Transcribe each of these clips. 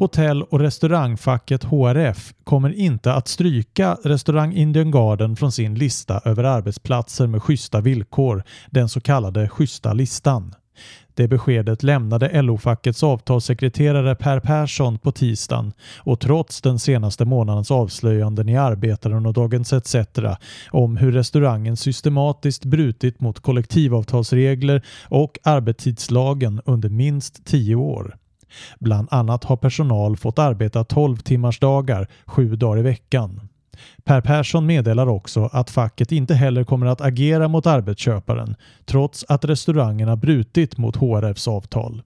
Hotell och restaurangfacket HRF kommer inte att stryka restaurang Indian Garden från sin lista över arbetsplatser med schyssta villkor, den så kallade schyssta listan. Det beskedet lämnade LO-fackets avtalssekreterare Per Persson på tisdagen och trots den senaste månadens avslöjanden i Arbetaren och Dagens ETC om hur restaurangen systematiskt brutit mot kollektivavtalsregler och arbetstidslagen under minst tio år. Bland annat har personal fått arbeta 12 timmars dagar sju dagar i veckan. Per Persson meddelar också att facket inte heller kommer att agera mot arbetsköparen trots att restaurangerna brutit mot HRFs avtal.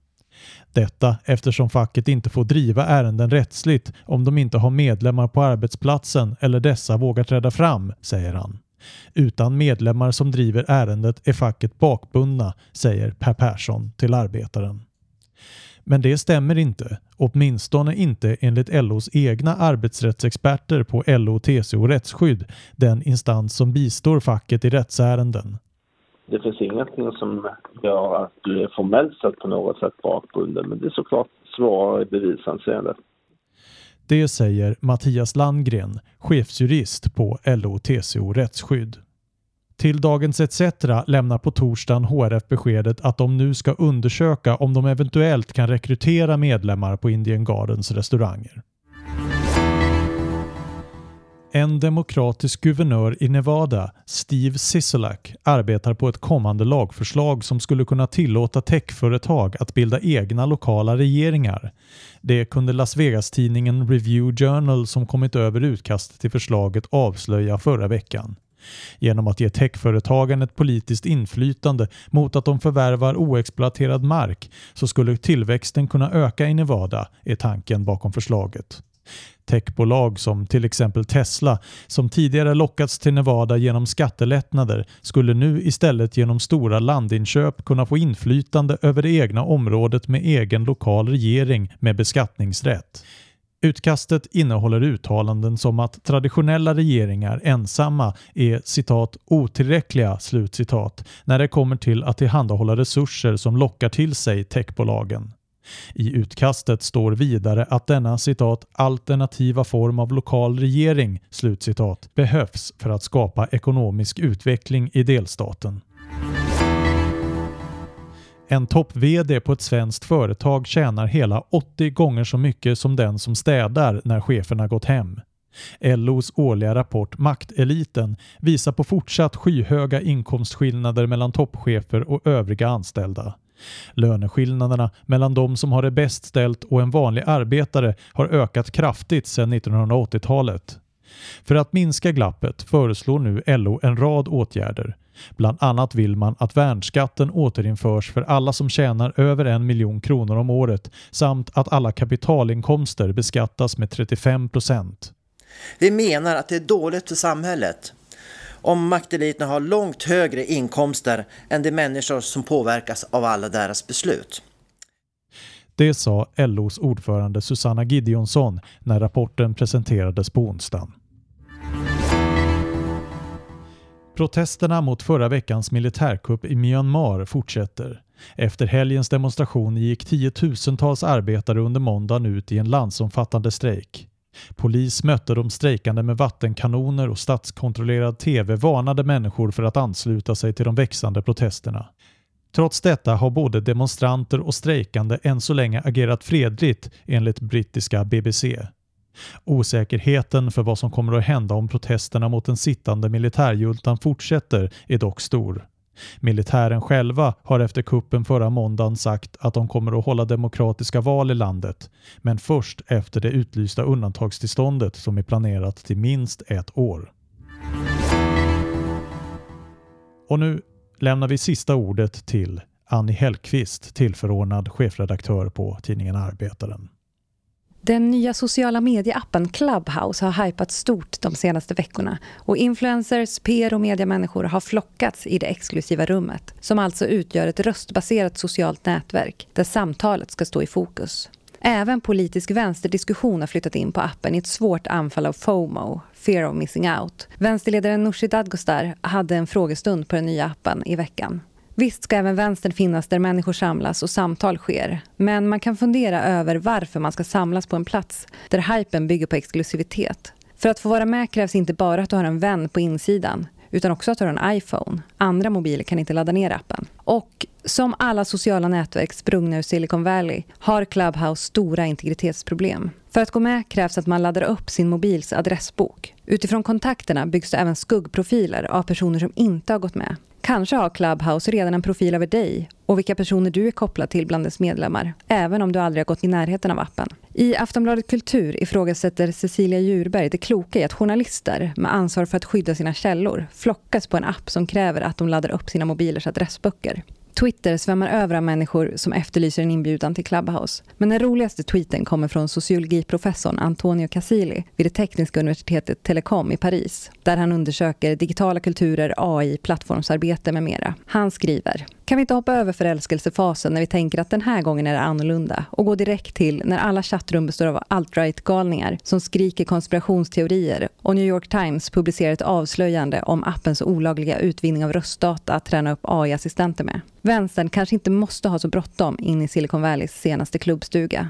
Detta eftersom facket inte får driva ärenden rättsligt om de inte har medlemmar på arbetsplatsen eller dessa vågar träda fram, säger han. Utan medlemmar som driver ärendet är facket bakbundna, säger Per Persson till Arbetaren. Men det stämmer inte, åtminstone inte enligt LOs egna arbetsrättsexperter på LO, TCO Rättsskydd, den instans som bistår facket i rättsärenden. Det finns ingenting som gör att du är formellt sett på något sätt bakbunden, men det är såklart svårare i bevisanseende. Det säger Mattias Landgren, chefsjurist på LO, TCO Rättsskydd. Till Dagens ETC lämnar på torsdagen HRF beskedet att de nu ska undersöka om de eventuellt kan rekrytera medlemmar på Indian Gardens restauranger. En demokratisk guvernör i Nevada, Steve Sisolak, arbetar på ett kommande lagförslag som skulle kunna tillåta techföretag att bilda egna lokala regeringar. Det kunde Las Vegas-tidningen Review Journal som kommit över utkastet till förslaget avslöja förra veckan. Genom att ge techföretagen ett politiskt inflytande mot att de förvärvar oexploaterad mark så skulle tillväxten kunna öka i Nevada, är tanken bakom förslaget. Techbolag som till exempel Tesla, som tidigare lockats till Nevada genom skattelättnader, skulle nu istället genom stora landinköp kunna få inflytande över det egna området med egen lokal regering med beskattningsrätt. Utkastet innehåller uttalanden som att traditionella regeringar ensamma är citat otillräckliga slutcitat när det kommer till att tillhandahålla resurser som lockar till sig techbolagen. I utkastet står vidare att denna citat alternativa form av lokal regering slutcitat behövs för att skapa ekonomisk utveckling i delstaten. En topp-VD på ett svenskt företag tjänar hela 80 gånger så mycket som den som städar när cheferna gått hem. LOs årliga rapport Makteliten visar på fortsatt skyhöga inkomstskillnader mellan toppchefer och övriga anställda. Löneskillnaderna mellan de som har det bäst ställt och en vanlig arbetare har ökat kraftigt sedan 1980-talet. För att minska glappet föreslår nu LO en rad åtgärder. Bland annat vill man att värnskatten återinförs för alla som tjänar över en miljon kronor om året samt att alla kapitalinkomster beskattas med 35 procent. Vi menar att det är dåligt för samhället om makteliterna har långt högre inkomster än de människor som påverkas av alla deras beslut. Det sa LOs ordförande Susanna Gideonsson när rapporten presenterades på onsdagen. Protesterna mot förra veckans militärkupp i Myanmar fortsätter. Efter helgens demonstration gick tiotusentals arbetare under måndagen ut i en landsomfattande strejk. Polis mötte de strejkande med vattenkanoner och statskontrollerad TV varnade människor för att ansluta sig till de växande protesterna. Trots detta har både demonstranter och strejkande än så länge agerat fredligt enligt brittiska BBC. Osäkerheten för vad som kommer att hända om protesterna mot den sittande militärjuntan fortsätter är dock stor. Militären själva har efter kuppen förra måndagen sagt att de kommer att hålla demokratiska val i landet, men först efter det utlysta undantagstillståndet som är planerat till minst ett år. Och nu lämnar vi sista ordet till Annie Hellqvist, tillförordnad chefredaktör på tidningen Arbetaren. Den nya sociala medieappen Clubhouse har hypat stort de senaste veckorna och influencers, PR och mediamänniskor har flockats i det exklusiva rummet som alltså utgör ett röstbaserat socialt nätverk där samtalet ska stå i fokus. Även politisk vänsterdiskussion har flyttat in på appen i ett svårt anfall av FOMO, fear of missing out. Vänsterledaren Nooshi Dadgostar hade en frågestund på den nya appen i veckan. Visst ska även vänstern finnas där människor samlas och samtal sker. Men man kan fundera över varför man ska samlas på en plats där hypen bygger på exklusivitet. För att få vara med krävs inte bara att du har en vän på insidan utan också att du har en iPhone. Andra mobiler kan inte ladda ner appen. Och som alla sociala nätverk sprungna ur Silicon Valley har Clubhouse stora integritetsproblem. För att gå med krävs att man laddar upp sin mobils adressbok. Utifrån kontakterna byggs det även skuggprofiler av personer som inte har gått med. Kanske har Clubhouse redan en profil över dig och vilka personer du är kopplad till bland dess medlemmar, även om du aldrig har gått i närheten av appen. I Aftonbladet Kultur ifrågasätter Cecilia Djurberg det kloka i att journalister med ansvar för att skydda sina källor flockas på en app som kräver att de laddar upp sina mobilers adressböcker. Twitter svämmar över av människor som efterlyser en inbjudan till Clubhouse. Men den roligaste tweeten kommer från sociologiprofessorn Antonio Casilli vid det tekniska universitetet Telecom i Paris, där han undersöker digitala kulturer, AI, plattformsarbete med mera. Han skriver kan vi inte hoppa över förälskelsefasen när vi tänker att den här gången är det annorlunda och gå direkt till när alla chattrum består av alt-right-galningar som skriker konspirationsteorier och New York Times publicerar ett avslöjande om appens olagliga utvinning av röstdata att träna upp AI-assistenter med. Vänstern kanske inte måste ha så bråttom in i Silicon Valleys senaste klubbstuga.